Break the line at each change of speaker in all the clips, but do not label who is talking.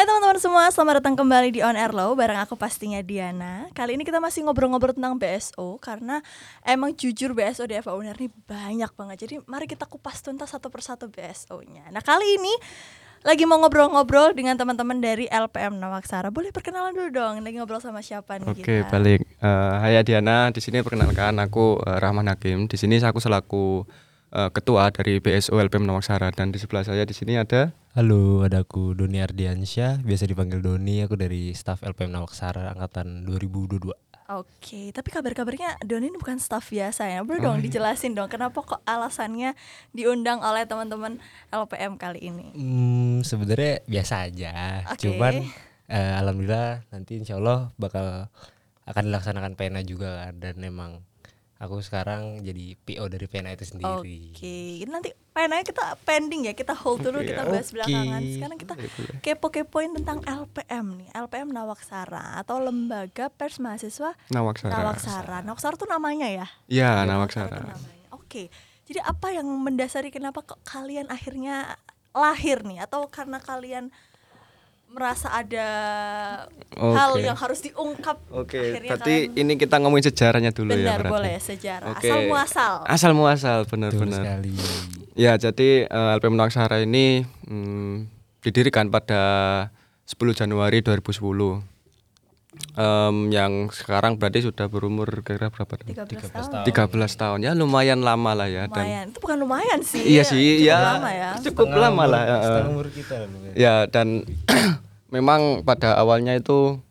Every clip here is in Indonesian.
Hai teman-teman semua, selamat datang kembali di On Air Low bareng aku pastinya Diana. Kali ini kita masih ngobrol-ngobrol tentang BSO karena emang jujur BSO di FA Uner ini banyak banget. Jadi mari kita kupas tuntas satu persatu BSO-nya. Nah kali ini lagi mau ngobrol-ngobrol dengan teman-teman dari LPM Nawaksara. Boleh perkenalan dulu dong, lagi ngobrol sama siapa nih
Oke,
kita?
balik. Uh, hai Diana, di sini perkenalkan aku uh, Rahman Hakim. Di sini aku selaku uh, ketua dari BSO LPM Nawaksara dan di sebelah saya di sini ada
Halo, ada aku Doni Ardiansyah, biasa dipanggil Doni. Aku dari staf LPM Nawaksara angkatan 2022.
Oke, tapi kabar-kabarnya Doni ini bukan staff biasa ya. Boleh dong
iya.
dijelasin dong kenapa kok alasannya diundang oleh teman-teman LPM kali ini?
Hmm, sebenarnya biasa aja.
Oke.
Cuman eh, alhamdulillah nanti insya Allah bakal akan dilaksanakan PNA juga kan dan memang aku sekarang jadi PO dari PNA itu sendiri.
Oke, nanti penanya kita pending ya, kita hold dulu,
Oke,
kita bahas
oke.
belakangan. Sekarang kita
boleh.
kepo-kepoin tentang LPM nih, LPM Nawaksara atau Lembaga Pers Mahasiswa
Nawaksara.
Nawaksara. Nawaksara tuh namanya ya?
Ya,
tuh
Nawaksara.
Oke, jadi apa yang mendasari kenapa kok kalian akhirnya lahir nih? Atau karena kalian merasa ada hal
Oke.
yang harus diungkap?
Oke,
akhirnya
berarti
kalian-
ini kita ngomongin sejarahnya dulu ya
benar boleh sejarah,
Oke.
asal muasal.
Asal muasal, benar-benar.
sekali.
Ya, jadi uh, LPM Nawaksara ini hmm, didirikan pada 10 Januari 2010. Em, yang sekarang berarti sudah berumur kira-kira berapa?
13 tahun.
13 tahun ya lumayan lama lah ya dan
lumayan itu bukan lumayan sih
iya sih
cukup
ya
lama ya
cukup lama lah ya.
Setengah umur kita loh.
ya dan memang pada awalnya itu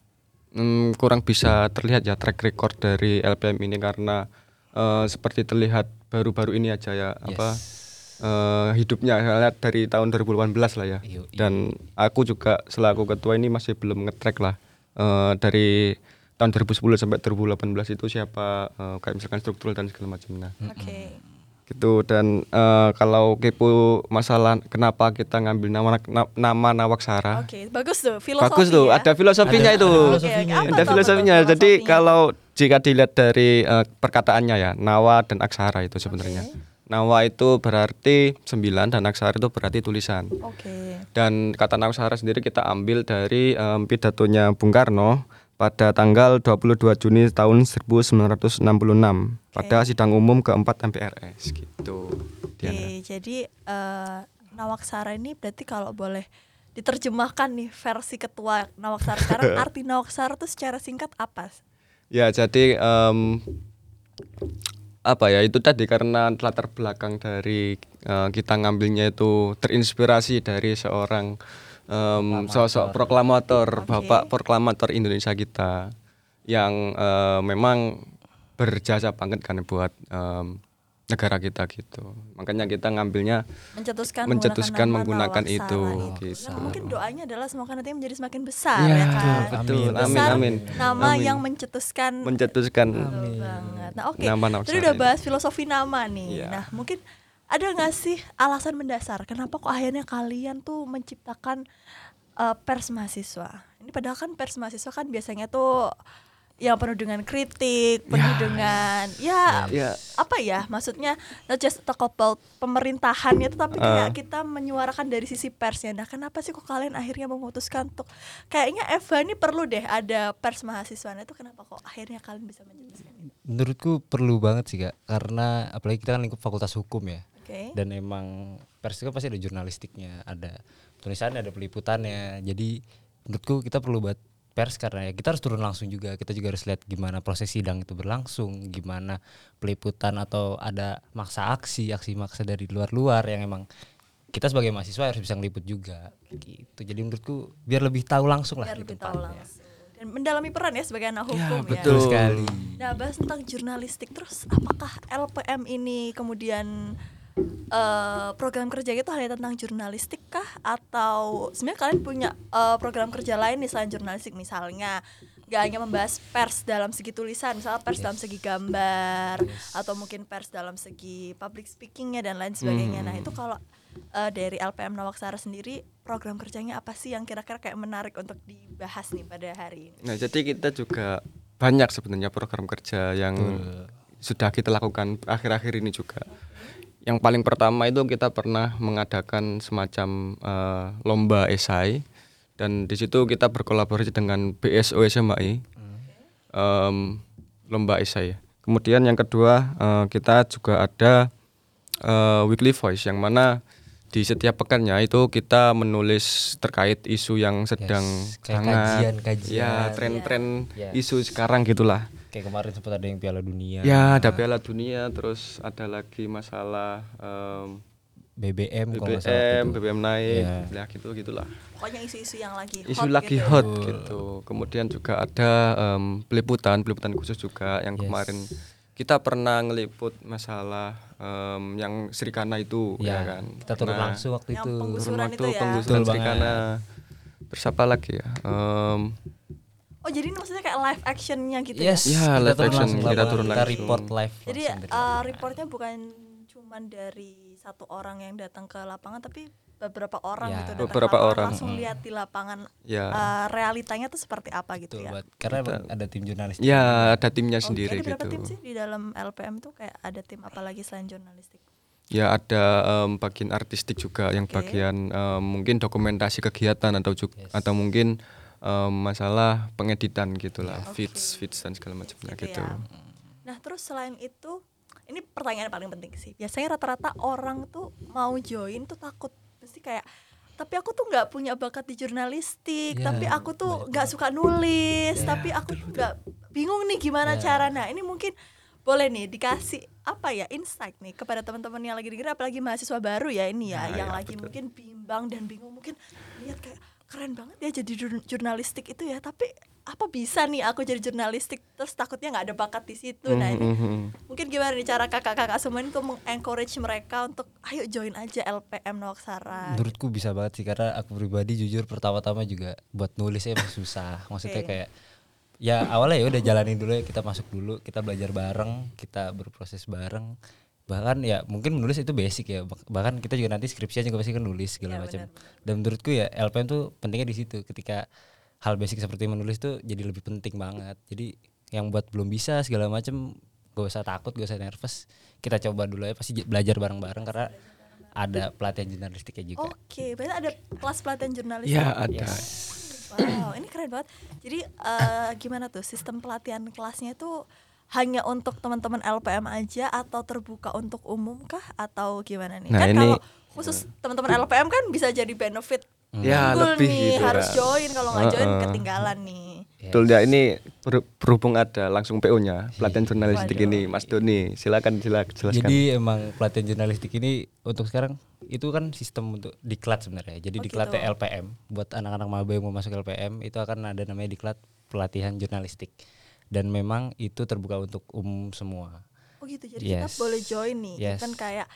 mm, kurang bisa terlihat ya track record dari LPM ini karena eh, seperti terlihat baru-baru ini aja ya apa eh, hidupnya saya lihat dari tahun 2018 lah ya
Yoi.
dan aku juga selaku ketua ini masih belum ngetrack lah Eh, dari tahun 2010 sampai 2018 itu siapa eh, kayak misalkan struktural dan segala macamnya
oke.
Gitu. Dan eh, kalau kepo masalah kenapa kita ngambil nama na- nama Nawaksara?
Oke bagus tuh filosofi
bagus tuh
ya.
ada filosofinya
Ada
itu.
Oke, oke. Apa
ada
tuh, apa tuh
filosofinya jadi
filosofinya?
kalau jika dilihat dari eh, perkataannya ya Nawa dan Aksara itu sebenarnya Nawa itu berarti sembilan dan Aksara itu berarti tulisan
oke
dan kata Nawaksara sendiri kita ambil dari em, pidatonya Bung Karno pada tanggal 22 Juni tahun 1966 pada sidang umum keempat MPRS gitu.
oke
Diana.
jadi eh, Nawaksara ini berarti kalau boleh diterjemahkan nih versi ketua Nawaksara sekarang arti Nawaksara tuh secara singkat apa
Ya jadi em, apa ya itu tadi karena latar belakang dari eh, kita ngambilnya itu terinspirasi dari seorang em, sosok proklamator,
Oke.
bapak proklamator Indonesia kita yang eh, memang berjasa banget kan buat em, negara kita gitu. Makanya kita ngambilnya
mencetuskan
Mencetuskan
menggunakan,
menggunakan itu, gitu.
Nah, mungkin doanya adalah semoga nanti menjadi semakin besar
Iya,
ya kan
betul.
Amin.
Amin,
Besar
amin.
nama
Amin.
yang mencetuskan
mencetuskan
Betul banget. Nah, oke.
Nama
Tadi udah bahas filosofi nama nih.
Iya.
Nah, mungkin ada nggak sih alasan mendasar kenapa kok akhirnya kalian tuh menciptakan eh, pers mahasiswa? Ini padahal kan pers mahasiswa kan biasanya tuh yang penuh dengan kritik, penuh dengan ya,
Ya.
apa ya? Maksudnya not just talk about pemerintahannya, tetapi kayak kita menyuarakan dari sisi persnya. Nah, kenapa sih kok kalian akhirnya memutuskan untuk kayaknya Eva ini perlu deh ada pers mahasiswa. Nah, itu kenapa kok akhirnya kalian bisa menjelaskan ini?
Menurutku perlu banget sih kak, karena apalagi kita kan lingkup fakultas hukum ya.
Oke.
dan emang pers itu kan pasti ada jurnalistiknya ada tulisannya ada peliputannya jadi menurutku kita perlu buat pers karena ya kita harus turun langsung juga. Kita juga harus lihat gimana proses sidang itu berlangsung gimana peliputan atau ada maksa aksi aksi maksa dari luar-luar yang emang kita sebagai mahasiswa harus bisa ngeliput juga gitu. Jadi menurutku biar lebih tahu langsung lah
biar lebih tahu langsung. Dan mendalami peran ya sebagai anak hukum ya.
betul.
sekali.
Nah, bahas tentang jurnalistik. Terus apakah LPM ini kemudian eh, program kerja itu hanya tentang jurnalistik kah? Atau sebenarnya kalian punya eh, program kerja lain nih selain jurnalistik? Misalnya gak hanya membahas pers dalam segi tulisan misalnya pers dalam segi gambar atau mungkin pers dalam segi public speakingnya dan lain sebagainya. Nah itu kalau eh, dari LPM Nawaksara sendiri program kerjanya apa sih yang kira-kira kayak menarik untuk dibahas nih pada hari ini?
Nah, jadi kita juga banyak sebenarnya program kerja yang sudah kita lakukan akhir-akhir ini juga. Yang paling pertama itu kita pernah mengadakan semacam eh, lomba esai dan di situ kita berkolaborasi dengan BSO SMAI em, lomba esai. Kemudian yang kedua eh, kita juga ada eh, weekly voice yang mana di setiap pekannya itu kita menulis terkait isu yang sedang
Yes,
hangat,
kajian-kajian.
ya tren-tren
Yes.
isu sekarang gitulah.
Kayak kemarin sempat ada yang Piala Dunia.
Ya ada Piala Dunia, terus ada lagi masalah em,
BBM kalau nggak salah
BBM,
itu.
BBM naik,
Iya.
ya gitu gitulah.
Pokoknya isu-isu yang lagi
Isu
hot
lagi
gitu ya.
hot gitu. Kemudian juga ada em, peliputan, peliputan khusus juga yang
Yes.
kemarin kita pernah ngeliput masalah em, yang Srikana itu
Ya,
ya kan.
kita turun
Pernah
langsung waktu
Yang
itu.
penggusuran
turun
itu
waktu
ya.
penggusuran
Betul
Srikana. Terus apa lagi ya? Em,
Oh jadi ini maksudnya kayak live actionnya gitu
Yes,
Ya,
kita
live
turun
action,
langsung
kita turun
kita
langsung.
report live.
Jadi eh,
lapangan.
reportnya bukan cuman dari satu orang yang datang ke lapangan tapi beberapa orang
Ya.
gitu datang
Beberapa
lapangan,
orang.
langsung lihat di lapangan
ya.
eh, realitanya tuh seperti apa gitu
Betul,
ya.
buat- karena emang ada tim jurnalis.
Ya, ada timnya
Oke,
sendiri
ada berapa
gitu.
tim sih di dalam LPM tuh kayak ada tim apa lagi selain jurnalistik?
Ya ada em, bagian artistik juga yang
Oke.
bagian em, mungkin dokumentasi kegiatan atau juga
Yes.
atau mungkin em, masalah pengeditan gitulah,
Oke.
feeds feeds dan segala macamnya
Gitu
gitu.
ya. Nah terus selain itu, ini pertanyaan paling penting sih. Biasanya rata-rata orang tuh mau join tuh takut, mesti kayak tapi aku tuh nggak punya bakat di jurnalistik,
Ya,
tapi aku tuh nggak suka nulis,
Ya,
tapi aku nggak bingung nih gimana
Ya.
cara. Nah ini mungkin boleh nih dikasih apa ya insight nih kepada teman-teman yang lagi dengerin apalagi mahasiswa baru ya ini ya
Nah,
yang
ya,
lagi
betul.
mungkin bimbang dan bingung mungkin lihat kayak keren banget ya jadi jur- jurnalistik itu ya tapi apa bisa nih aku jadi jurnalistik terus takutnya nggak ada bakat di situ nah ini
Mhm.
mungkin gimana nih cara kakak-kakak semua ini untuk mengencourage mereka untuk ayo join aja LPM Noaksara
Menurutku bisa banget sih karena aku pribadi jujur pertama-tama juga buat nulisnya emang susah. Maksudnya kayak ya awalnya ya udah jalanin dulu ya kita masuk dulu, kita belajar bareng, kita berproses bareng. Bahkan ya mungkin menulis itu basic ya. Bah- Bahkan kita juga nanti skripsinya juga pasti kan nulis segala
Iya,
macam. Dan menurutku ya LPM tuh pentingnya di situ ketika hal basic seperti menulis tuh jadi lebih penting banget. Jadi yang buat belum bisa segala macam gak usah takut, gak usah nervous. Kita coba dulu ya pasti belajar bareng-bareng karena ada pelatihan jurnalistiknya juga.
oke berarti ada kelas pelatihan jurnalistik
Ya ada.
Wow, ini keren banget. Jadi eh, gimana tuh sistem pelatihan kelasnya itu hanya untuk teman-teman LPM aja atau terbuka untuk umum kah atau gimana nih?
Nah,
kan
ini-
kalau khusus teman-teman LPM kan bisa jadi benefit
Ya,
unggul
lebih
nih,
gitu
harus
ya.
join kalau nggak join
Heeh.
ketinggalan nih.
Betul ya ini ber- berhubung ada langsung PO-nya pelatihan jurnalistik
Waduh.
ini Mas Doni silakan silakan jelaskan.
Jadi emang pelatihan jurnalistik ini untuk sekarang itu kan sistem untuk diklat sebenarnya. Jadi
Oh,
diklatnya
gitu.
LPM buat anak-anak maba yang mau masuk LPM itu akan ada namanya diklat pelatihan jurnalistik. Dan memang itu terbuka untuk umum semua.
Oh gitu, jadi kita
Yes.
boleh join nih.
Yes.
Kan kayak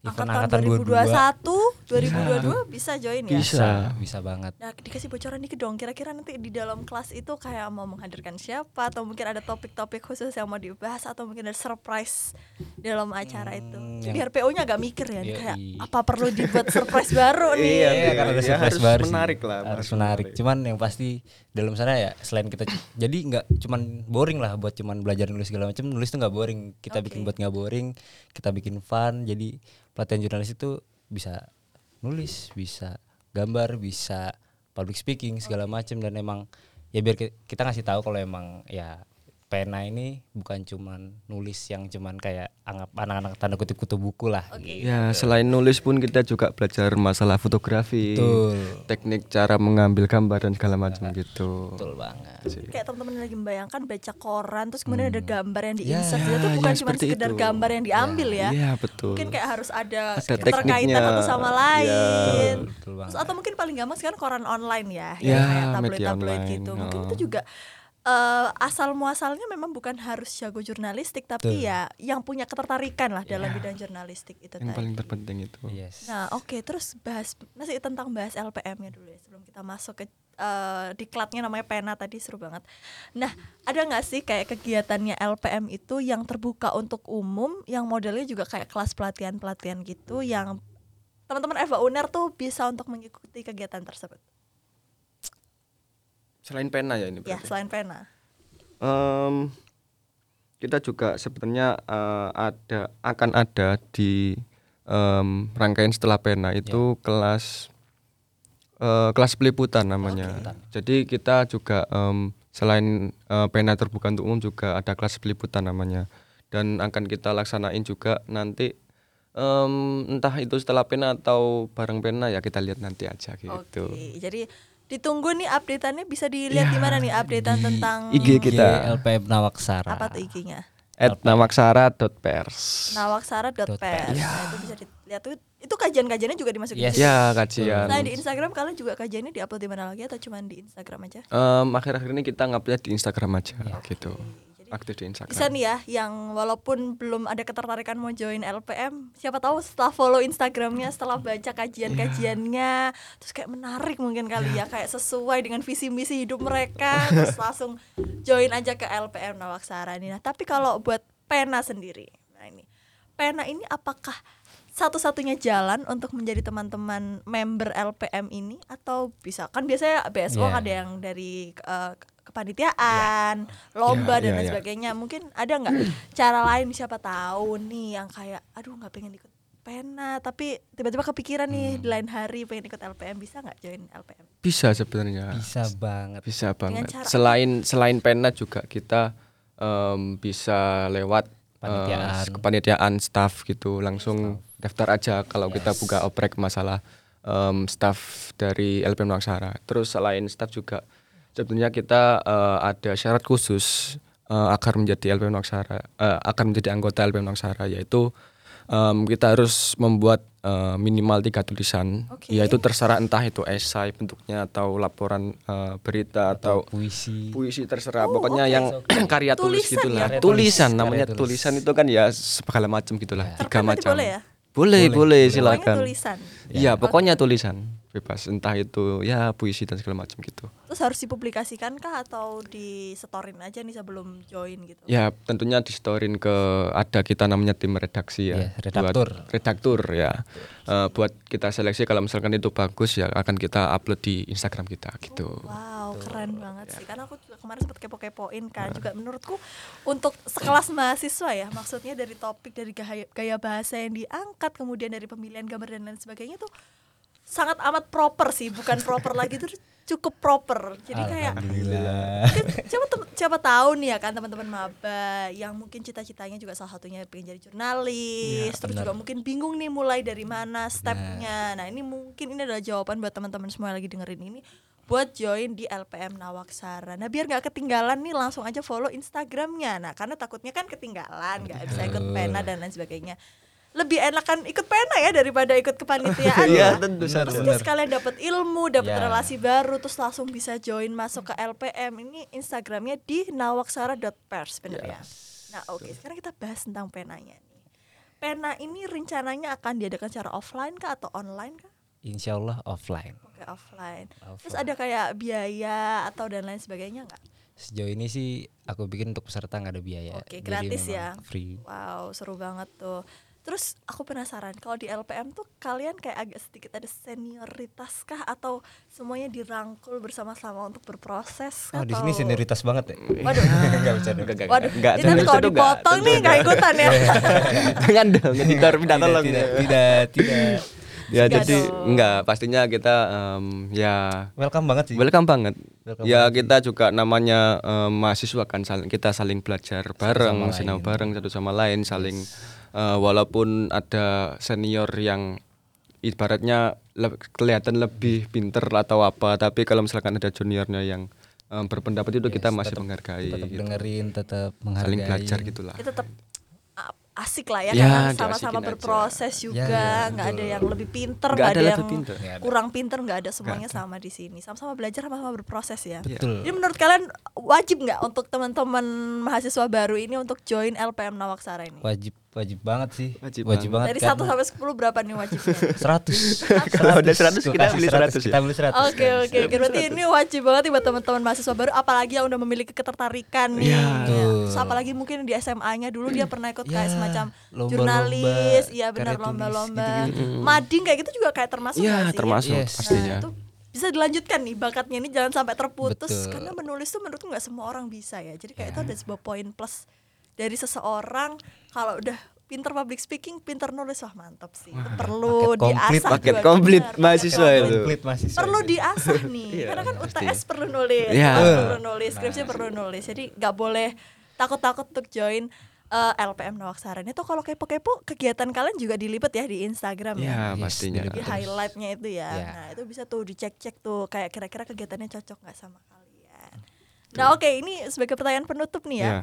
Event
angkatan
angkatan
2021, 2022 bisa join ya.
Bisa.
bisa banget.
Nah, dikasih bocoran dikit dong. Kira-kira nanti di dalam kelas itu kayak mau menghadirkan siapa atau mungkin ada topik-topik khusus yang mau dibahas atau mungkin ada surprise dalam acara itu.
Hmm,
Biar
yang-
PO-nya agak mikir ya,
Yoi.
kayak apa perlu dibuat surprise baru nih.
Iya,
Iya, karena ada
ya
surprise
harus
baru sih.
menarik lah,
harus menarik.
menarik.
Cuman yang pasti dalam sana ya selain kita jadi nggak cuman boring lah buat cuman belajar nulis segala macam. Nulis tuh nggak boring. Kita
Oke.
bikin buat nggak boring. Kita bikin fun. Jadi pelatihan jurnalis itu bisa nulis, bisa gambar, bisa public speaking segala macam dan emang ya biar ki- kita ngasih tahu kalau emang ya pena ini bukan cuman nulis yang cuman kayak anggap anak-anak tanda kutip kutu buku lah gitu.
Ya selain nulis pun kita juga belajar masalah fotografi,
Betul.
teknik cara mengambil gambar dan segala macam gitu.
Betul banget.
Kayak teman-teman lagi membayangkan baca koran terus kemudian ada gambar yang di-insert
Ya,
itu
ya,
bukan
ya,
cuma sekedar
itu.
gambar yang diambil ya.
Iya betul.
Mungkin kayak harus ada,
Ada
keterkaitan satu sama
Iya.
lain.
Betul
Terus
banget.
atau mungkin paling gampang sekarang koran online ya,
Ya,
yang kayak tabloid-tabloid gitu. Mungkin
oh.
itu juga eh, asal muasalnya memang bukan harus jago jurnalistik, tapi
Betul.
ya yang punya ketertarikan lah dalam bidang jurnalistik itu
yang
tadi.
paling terpenting itu.
Yes.
Nah, oke, terus bahas masih tentang bahas LPM-nya dulu ya sebelum kita masuk ke eh, diklatnya namanya pena tadi seru banget. Nah, ada nggak sih kayak kegiatannya LPM itu yang terbuka untuk umum, yang modelnya juga kayak kelas pelatihan-pelatihan gitu, yang teman-teman Eva Uner tuh bisa untuk mengikuti kegiatan tersebut.
Selain pena ya ini.
Ya,
berarti?
selain pena.
Em, kita juga sebenarnya eh, ada akan ada di em, rangkaian setelah pena itu kelas eh, kelas peliputan namanya. Jadi kita juga em, selain eh, pena terbuka untuk umum juga ada kelas peliputan namanya. Dan akan kita laksanain juga nanti em, entah itu setelah pena atau bareng pena ya kita lihat nanti aja gitu.
Oke, jadi ditunggu nih updateannya bisa dilihat di mana nih updatean tentang
IG kita
LPM Nawaksara.
apa tuh IG-nya?
at namaksara.pers.
Nawaksara.pers. Nah, itu bisa dilihat tuh itu kajian-kajiannya juga dimasukin.
Yes.
Ya kajian.
Selain di Instagram kalian juga kajiannya diupload di mana lagi atau cuma di Instagram aja?
Em, akhir-akhir ini kita ngupload di Instagram aja gitu. Aktif di Instagram.
Bisa nih ya yang walaupun belum ada ketertarikan mau join LPM, siapa tahu setelah follow Instagramnya, setelah baca kajian-kajiannya, terus kayak menarik mungkin kali ya, kayak sesuai dengan visi misi hidup mereka, terus langsung join aja ke LPM Nawaksara nih. Nah, tapi kalau buat Pena sendiri, nah ini Pena ini apakah satu-satunya jalan untuk menjadi teman-teman member LPM ini atau bisa kan biasanya BSO
Yeah.
ada yang dari eh, kepanitiaan, lomba
Ya,
dan
ya,
lain
ya.
sebagainya. Mungkin ada nggak cara lain siapa tahu nih yang kayak aduh nggak pengen ikut pena tapi tiba-tiba kepikiran nih
Hmm.
di lain hari pengen ikut LPM bisa nggak join LPM?
Bisa sebenarnya.
Bisa banget.
Bisa banget.
cara apa?
Selain selain pena juga kita em, bisa lewat eh,
Panitiaan.
kepanitiaan staff gitu langsung daftar aja kalau kita buka oprek masalah em, staff dari LPM Naksara. Terus selain staff juga sebetulnya kita eh, ada syarat khusus eh, agar menjadi LPM Naksara, eh, agar menjadi anggota LPM Naksara yaitu em, kita harus membuat eh, minimal tiga tulisan,
Oke.
yaitu terserah entah itu esai bentuknya atau laporan eh, berita atau
Puisi.
puisi terserah
Oh,
pokoknya
oke.
yang karya tulis
Tulisan
gitulah
ya?
tulisan
Karya
namanya
tulis.
tulisan itu kan ya segala macam gitulah tiga
Cerpen berarti
macam
boleh ya?
boleh boleh,
Pokoknya
silakan
tulisan.
iya pokoknya tulisan bebas entah itu ya puisi dan segala macam gitu
Terus harus dipublikasikan kah atau disetorin aja nih sebelum join gitu?
ya tentunya di storin ke ada kita namanya tim redaksi ya
Iya, redaktur.
buat, redaktur ya Eh, buat kita seleksi kalau misalkan itu bagus ya akan kita upload di Instagram kita gitu
Wow, keren banget
Ya.
sih. Karena aku juga kemarin sempat kepo-kepoin kan. Juga menurutku untuk sekelas mahasiswa ya, maksudnya dari topik, dari gaya, gaya bahasa yang diangkat, kemudian dari pemilihan gambar dan lain sebagainya tuh sangat amat proper sih, bukan proper lagi tuh cukup proper. Jadi kayak mungkin siapa siapa tahu nih ya kan teman-teman maba yang mungkin cita-citanya juga salah satunya pengen jadi jurnalis terus juga mungkin bingung nih mulai dari mana stepnya. Nah ini mungkin ini adalah jawaban buat teman-teman semua yang lagi dengerin ini buat join di LPM Nawaksara. Nah biar nggak ketinggalan nih langsung aja follow Instagramnya. Nah karena takutnya kan ketinggalan nggak bisa ikut pena dan lain sebagainya lebih enakan ikut pena ya daripada ikut kepanitiaan ya.
Iya, tentu saja.
Maksudnya sekalian dapat ilmu, dapat
Ya.
relasi baru, terus langsung bisa join masuk ke LPM. Ini Instagramnya di nawaksara.pers bener ya. Nah oke, sekarang kita bahas tentang penanya nih. Pena ini rencananya akan diadakan secara offline kah atau online kah?
Insya Allah offline.
Oke offline. Terus
Offline.
ada kayak biaya atau dan lain sebagainya nggak?
Sejauh ini sih aku bikin untuk peserta nggak ada biaya.
Oke
Jadi
gratis ya.
Free.
Wow seru banget tuh. Terus aku penasaran kalau di LPM tuh kalian kayak agak sedikit ada senioritas kah atau semuanya dirangkul bersama-sama untuk berproses?
Oh di
atau-
sini senioritas banget ya.
Waduh.
Enggak bisa dong.
Enggak,
Waduh,
enggak,
ini nanti
tentu
kalau
itu enggak,
dipotong nih nggak
enggak.
ikutan ya.
jangan dong editor minta
Tidak,
tolong
tidak,
ya.
tidak, tidak.
ya jadi
dong.
enggak pastinya kita ya
Welcome banget sih.
welcome banget
Welcome
ya kita juga namanya mahasiswa kan saling kita saling belajar bareng sinau bareng satu sama lain saling eh, walaupun ada senior yang ibaratnya le- kelihatan lebih pinter atau apa tapi kalau misalkan ada juniornya yang em, berpendapat itu kita masih menghargai
tetap
gitu.
dengerin, tetap menghargai.
saling belajar gitulah
itu tetap asik lah ya,
Ya,
karena sama-sama
aja.
berproses juga
Ya,
nggak ada yang lebih pinter
Nggak ada
ada, yang
pinter.
Kurang pinter nggak ada semuanya sama di sini sama-sama belajar sama-sama berproses ya
Betul.
jadi menurut kalian wajib nggak untuk teman-teman mahasiswa baru ini untuk join LPM Nawaksara ini
Wajib wajib banget sih.
Wajib
banget.
dari 1 sampai 10 berapa nih wajibnya
100.
Kalau udah 100 kita beli 100 ya?
Kita beli 100.
Oke oke oke berarti ini wajib banget nih buat teman-teman mahasiswa baru apalagi yang udah memiliki ketertarikan nih.
Ya.
Betul.
Terus apalagi mungkin di SMA-nya dulu dia pernah ikut kayak
Ya,
semacam
lomba-lomba,
jurnalis, iya benar lomba-lomba.
gitu-gitu.
Mading kayak gitu juga kayak termasuk
Iya,
nggak sih?
termasuk
Yes.
pastinya.
Nah, itu bisa dilanjutkan nih bakatnya ini jangan sampai terputus
Betul.
karena menulis tuh menurutku nggak semua orang bisa ya. Jadi kayak itu ada sebuah poin plus dari seseorang kalau udah pinter public speaking, pinter nulis wah mantap sih. Itu perlu
paket
diasah.
paket
juga,
komplit
benar,
mahasiswa itu.
komplit.
Mahasiswa
Perlu diasah nih,
Iya,
karena kan
pasti.
UTS perlu nulis,
Iya.
perlu nulis, skripsi perlu nulis. Jadi nggak boleh takut-takut untuk join eh, LPM Nawaksara. Itu kalau kepo-kepo kegiatan kalian juga dilipet ya di Instagram ya.
Ya, pastinya.
Di highlightnya itu ya.
Iya.
Nah itu bisa tuh dicek-cek tuh kayak kira-kira kegiatannya cocok nggak sama kalian. Nah oke ini sebagai pertanyaan penutup nih ya.
Ya.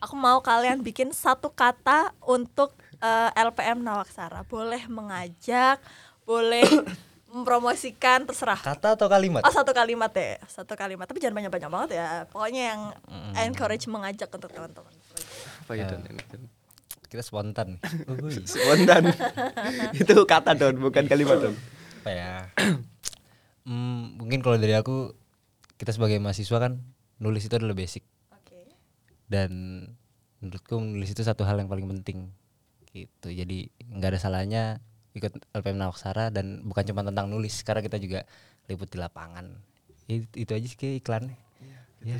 Aku mau kalian bikin satu kata untuk eh, LPM Nawaksara. Boleh mengajak, boleh mempromosikan, terserah.
Kata atau kalimat?
Oh satu kalimat ya, satu kalimat. Tapi jangan banyak-banyak banget ya. Pokoknya yang encourage mengajak untuk teman-teman.
Apa ya Don?
Kita spontan.
Spontan. itu kata Don, bukan kalimat Don.
apa ya Hmm, mungkin kalau dari aku kita sebagai mahasiswa kan nulis itu adalah basic. Dan menurutku nulis itu satu hal yang paling penting gitu jadi nggak ada salahnya ikut LPM Nawaksara dan bukan cuma tentang nulis karena kita juga liput di lapangan itu, itu aja sih kayak iklannya ya.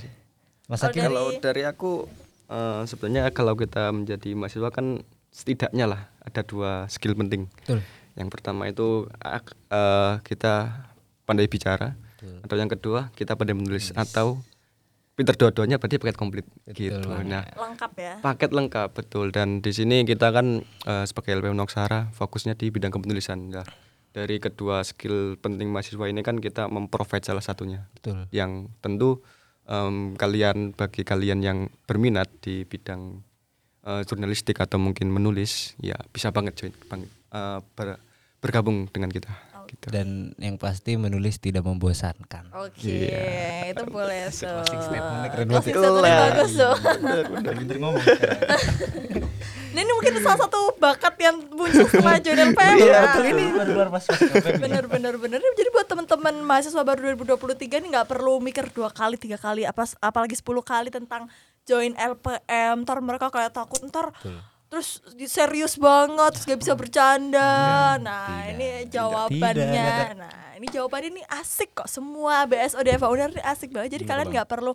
Mas
Kalau
Hakim
dari-
Kalau dari aku eh, sebenarnya kalau kita menjadi mahasiswa kan setidaknya lah ada dua skill penting.
Betul.
Yang pertama itu eh, kita pandai bicara,
Betul.
atau yang kedua kita pandai menulis atau pinter dua-duanya berarti paket komplit gitu. Nah,
Lengkap ya.
paket lengkap betul dan di sini kita kan eh, sebagai LPM Noksara fokusnya di bidang kepenulisan. Nah, dari kedua skill penting mahasiswa ini kan kita memprovide salah satunya
betul
yang tentu em, kalian bagi kalian yang berminat di bidang eh, jurnalistik atau mungkin menulis ya bisa banget join bang- eh, ber- bergabung dengan kita gitu.
dan yang pasti menulis tidak membosankan
Oke, itu boleh tuh.
Closing statementnya keren banget.
statementnya bagus tuh.
pinter ngomong
Nah, ini mungkin salah satu bakat yang muncul setelah join LPM
Iya,
ya.
betul ini.
baru keluar pas
bener bener bener jadi buat teman-teman mahasiswa baru 2023 ini nggak perlu mikir dua kali tiga kali apa apalagi 10 kali tentang join LPM ntar mereka kayak takut ntar terus serius banget terus gak bisa bercanda. Nah
tidak,
ini
tidak,
jawabannya.
Tidak.
nah ini jawabannya ini asik kok. Semua BSO DFA Uner ini asik banget. Jadi kalian nggak perlu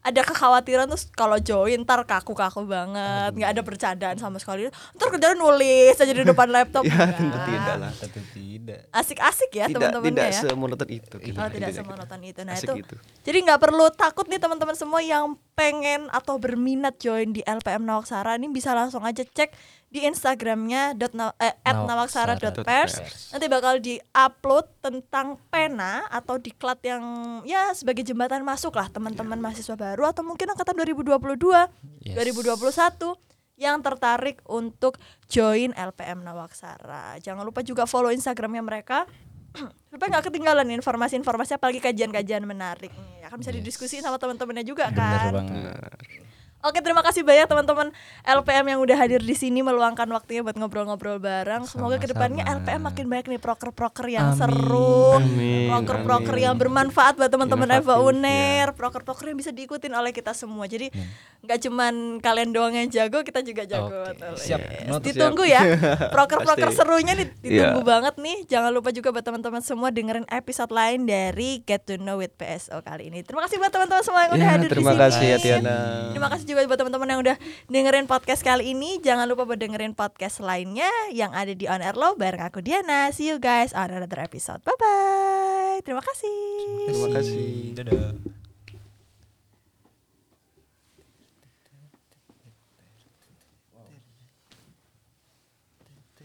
ada kekhawatiran terus kalau join ntar kaku-kaku banget nggak ada bercandaan sama sekali ntar kerjaan nulis aja di depan laptop
ya
Nggak.
tentu tidak lah.
tentu tidak
asik-asik ya
tidak
teman-teman
tidak
ya
semonoton itu.
Oh tidak
Tidak
semua nonton itu. Nah
Asik
itu.
gitu.
Jadi nggak perlu takut nih teman-teman semua yang pengen atau berminat join di LPM Nawaksara ini bisa langsung aja cek di Instagramnya dot na- eh, nawaksara.pers nanti bakal di-upload tentang pena atau diklat yang ya sebagai jembatan masuk lah teman-teman mahasiswa baru atau mungkin angkatan 2022
Yes.
2021 yang tertarik untuk join LPM Nawaksara. Jangan lupa juga follow Instagramnya mereka. Supaya nggak ketinggalan informasi-informasi apalagi kajian-kajian menarik nih akan bisa didiskusiin sama teman-temannya juga
bener
kan?
banget
Oke, terima kasih banyak teman-teman LPM yang udah hadir di sini meluangkan waktunya buat ngobrol-ngobrol bareng. Semoga
Sama-sama.
ke depannya LPM makin banyak nih proker-proker yang
Amin.
seru,
Amin,
proker-proker
amin.
yang bermanfaat buat teman-teman Eva Uner, proker-proker yang bisa diikutin oleh kita semua. Jadi nggak cuman kalian doang yang jago, kita juga jago. Betul.
siap.
Yes.
Note,
Ditunggu ya, proker-proker serunya nih ditunggu
Iya.
banget nih. Jangan lupa juga buat teman-teman semua dengerin episode lain dari Get to Know with PSO kali ini. Terima kasih buat teman-teman semua yang udah
Ya,
hadir di
terima
sini.
kasih ya Tiana.
Terima kasih juga buat teman-teman yang udah dengerin podcast kali ini. Jangan lupa buat dengerin podcast lainnya yang ada di On Air Low bareng aku Diana. See you guys on another episode. Bye bye. Terima kasih.
Terima kasih.
dadah